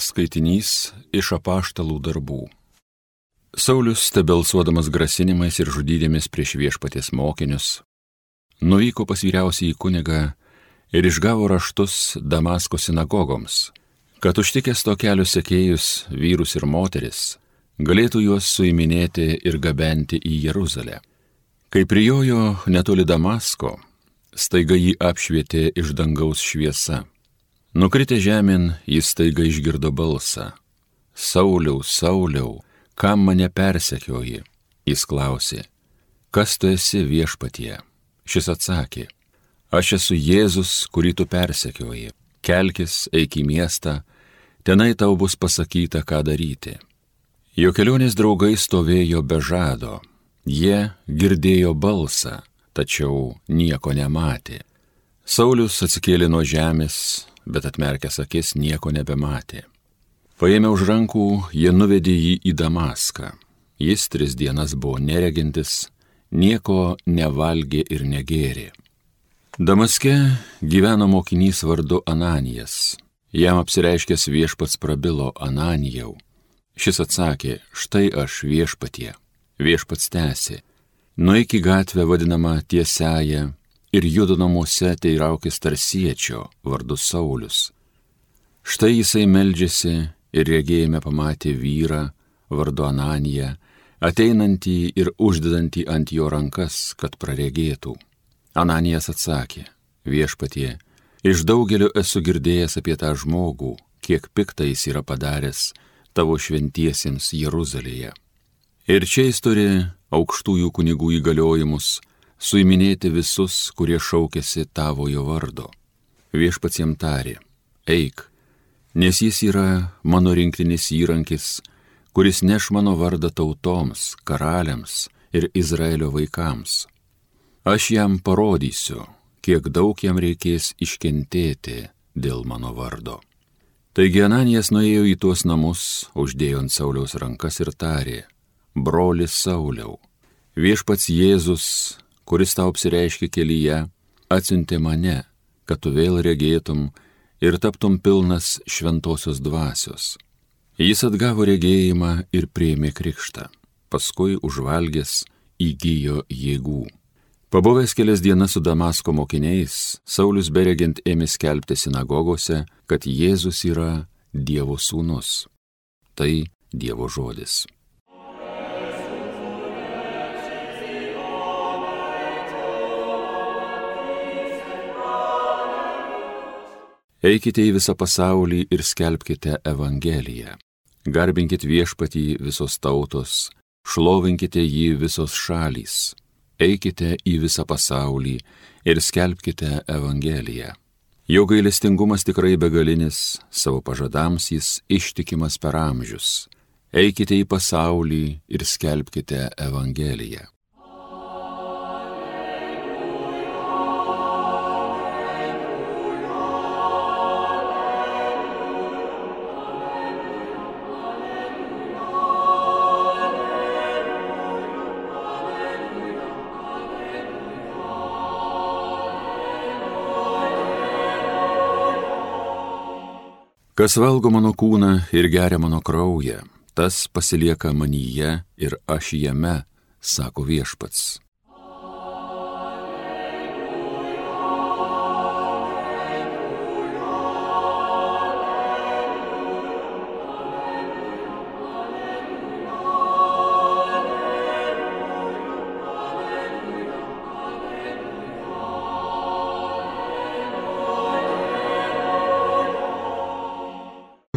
Skaitinys iš apaštalų darbų. Saulis, tebelsuodamas grasinimais ir žudydėmis prieš viešpaties mokinius, nuvyko pas vyriausiai kunigą ir išgavo raštus Damasko sinagogoms, kad užtikęs to kelio sekėjus, vyrus ir moteris, galėtų juos suiminėti ir gabenti į Jeruzalę. Kai prijojo netoli Damasko, staiga jį apšvietė iš dangaus šviesa Nukritę žemėn, jis taiga išgirdo balsą. Sauliau, Sauliau, kam mane persekioji? Jis klausė, kas tu esi viešpatie? Šis atsakė, aš esu Jėzus, kurį tu persekioji. Kelkis, eik į miestą, tenai tau bus pasakyta, ką daryti. Jo kelionės draugai stovėjo be žado, jie girdėjo balsą, tačiau nieko nematė. Saulis atsikėlė nuo žemės, bet atmerkęs akis nieko nebematė. Paėmė už rankų, jie nuvedė jį į Damaską. Jis tris dienas buvo neregintis, nieko nevalgė ir negėrė. Damaske gyveno mokinys vardu Ananijas. Jam apsireiškęs viešpats prabilo Ananijau. Šis atsakė, štai aš viešpatie. Viešpats tęsė, nueik į gatvę vadinamą tiesiąją ir judo namuose teiraukis tarsiečio vardu Saulis. Štai jisai meldžiasi ir regėjime pamatė vyrą vardu Ananiją, ateinantį ir uždedantį ant jo rankas, kad praregėtų. Ananijas atsakė, viešpatie, iš daugelio esu girdėjęs apie tą žmogų, kiek piktai jis yra padaręs tavo šventiesiems Jeruzalėje. Ir čia jis turi aukštųjų kunigų įgaliojimus suiminėti visus, kurie šaukėsi tavojo vardo. Viešpats jam tarė, eik, nes jis yra mano rinktinis įrankis, kuris neš mano vardą tautoms, karaliams ir Izraelio vaikams. Aš jam parodysiu, kiek daug jam reikės iškentėti dėl mano vardo. Taigi Ananijas nuėjo į tuos namus, uždėjo ant Sauliaus rankas ir tarė, brolis Sauliau, viešpats Jėzus kuris tau apsireiškia kelyje, atsiuntė mane, kad tu vėl regėtum ir taptum pilnas šventosios dvasios. Jis atgavo regėjimą ir prieimė krikštą, paskui užvalgęs įgyjo jėgų. Pabuvęs kelias dienas su Damasko mokiniais, Saulis beregint ėmė skelbti sinagogose, kad Jėzus yra Dievo sūnus. Tai Dievo žodis. Eikite į visą pasaulį ir skelbkite Evangeliją. Garbinkit viešpatį visos tautos, šlovinkite jį visos šalys. Eikite į visą pasaulį ir skelbkite Evangeliją. Jo gailestingumas tikrai begalinis, savo pažadams jis ištikimas per amžius. Eikite į pasaulį ir skelbkite Evangeliją. Kas valgo mano kūną ir geria mano kraują, tas pasilieka manyje ir aš jame, sako viešpats.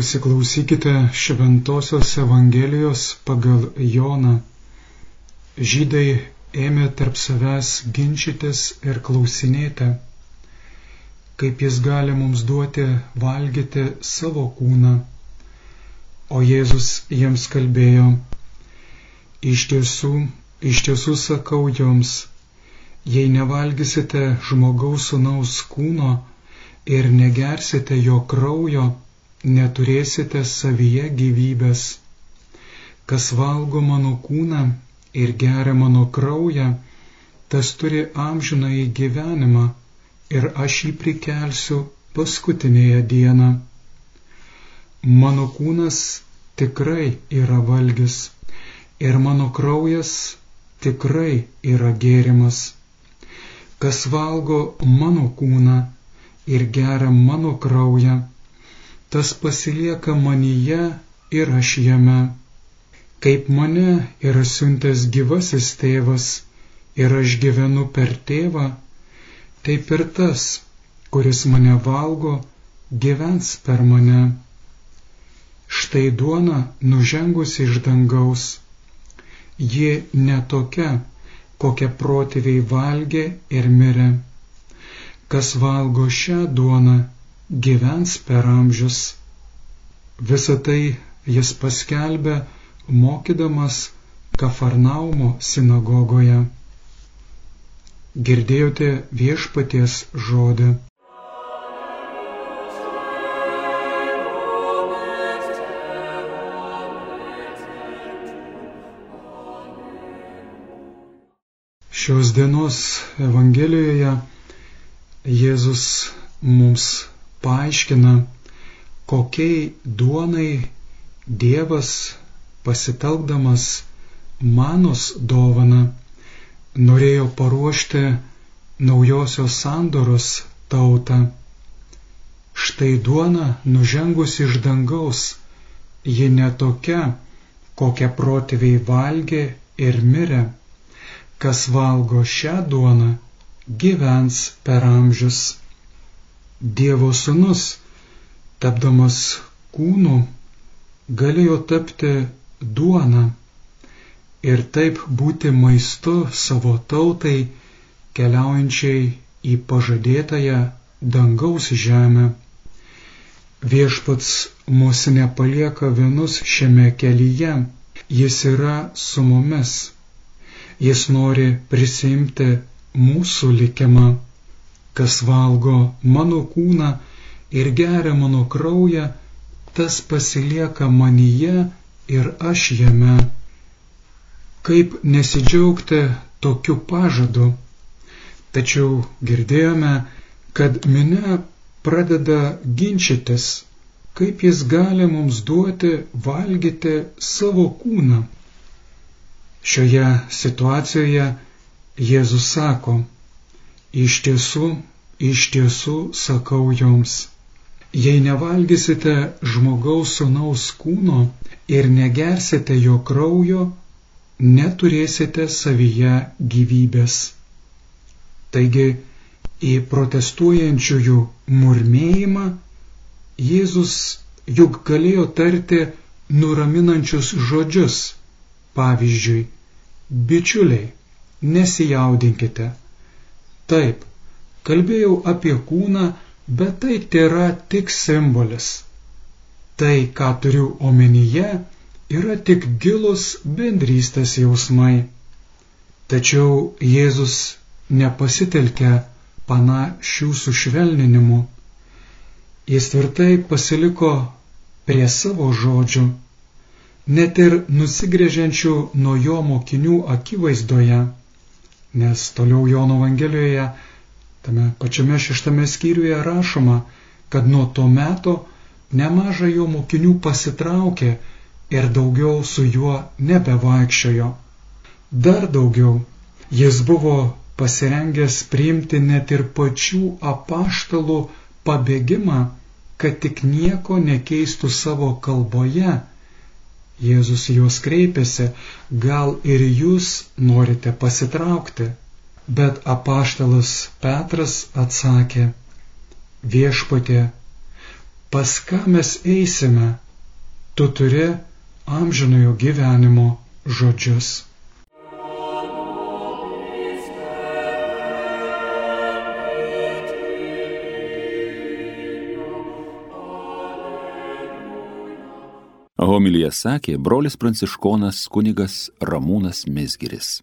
Pasiklausykite Šventojios Evangelijos pagal Joną. Žydai ėmė tarp savęs ginčytis ir klausinėti, kaip jis gali mums duoti valgyti savo kūną. O Jėzus jiems kalbėjo, iš tiesų, iš tiesų sakau jums, jei nevalgysite žmogaus sunaus kūno ir negersite jo kraujo, neturėsite savyje gyvybės. Kas valgo mano kūną ir geria mano kraują, tas turi amžiną į gyvenimą ir aš jį prikelsiu paskutinėje dieną. mano kūnas tikrai yra valgis ir mano kraujas tikrai yra gėrimas. Kas valgo mano kūną ir geria mano kraują, tas pasilieka manyje ir aš jame. Kaip mane yra siuntęs gyvasis tėvas ir aš gyvenu per tėvą, taip ir tas, kuris mane valgo, gyvens per mane. Štai duona nužengusi iš dangaus ji ne tokia, kokią protėviai valgė ir mirė. Kas valgo šią duoną, gyvens per amžius. Visą tai jis paskelbė, mokydamas Kafarnaumo sinagogoje. Girdėjote viešpaties žodį. Šios dienos Evangelijoje Jėzus mums paaiškina, kokiai duonai Dievas pasitelkdamas manos dovana norėjo paruošti naujosios sandoros tautą. Štai duona nužengus iš dangaus, ji netokia, kokią protėviai valgė ir mirė kas valgo šią duoną, gyvens per amžius. Dievo sūnus, tapdamas kūnu, galėjo tapti duona ir taip būti maistu savo tautai, keliaujančiai į pažadėtąją dangaus žemę. Viešpats mūsų nepalieka vienus šiame kelyje, jis yra su mumis. Jis nori prisimti mūsų likimą, kas valgo mano kūną ir geria mano kraują, tas pasilieka manyje ir aš jame. Kaip nesidžiaugti tokiu pažadu? Tačiau girdėjome, kad minė pradeda ginčytis, kaip jis gali mums duoti valgyti savo kūną. Šioje situacijoje Jėzus sako, iš tiesų, iš tiesų sakau jums, jei nevalgysite žmogaus sunaus kūno ir negersite jo kraujo, neturėsite savyje gyvybės. Taigi, į protestuojančiųjų murmėjimą Jėzus juk galėjo tarti nuraminančius žodžius Pavyzdžiui, bičiuliai, nesijaudinkite. Taip, kalbėjau apie kūną, bet tai tėra tik simbolis. Tai, ką turiu omenyje, yra tik gilus bendrystės jausmai. Tačiau Jėzus nepasitelkia panašių sušvelninimų. Jis tvirtai pasiliko prie savo žodžių net ir nusigrėžiančių nuo jo mokinių akivaizdoje, nes toliau Jono Evangelijoje, tame pačiame šeštame skyriuje rašoma, kad nuo to meto nemaža jo mokinių pasitraukė ir daugiau su juo nebevaikščiojo. Dar daugiau, jis buvo pasirengęs priimti net ir pačių apaštalų pabėgimą, kad tik nieko nekeistų savo kalboje Jėzus juos kreipėsi, gal ir jūs norite pasitraukti. Bet apaštalas Petras atsakė, viešpatė, pas ką mes eisime, tu turi amžinojo gyvenimo žodžius. Homilyje sakė brolis pranciškonas kunigas Ramūnas Mesgiris.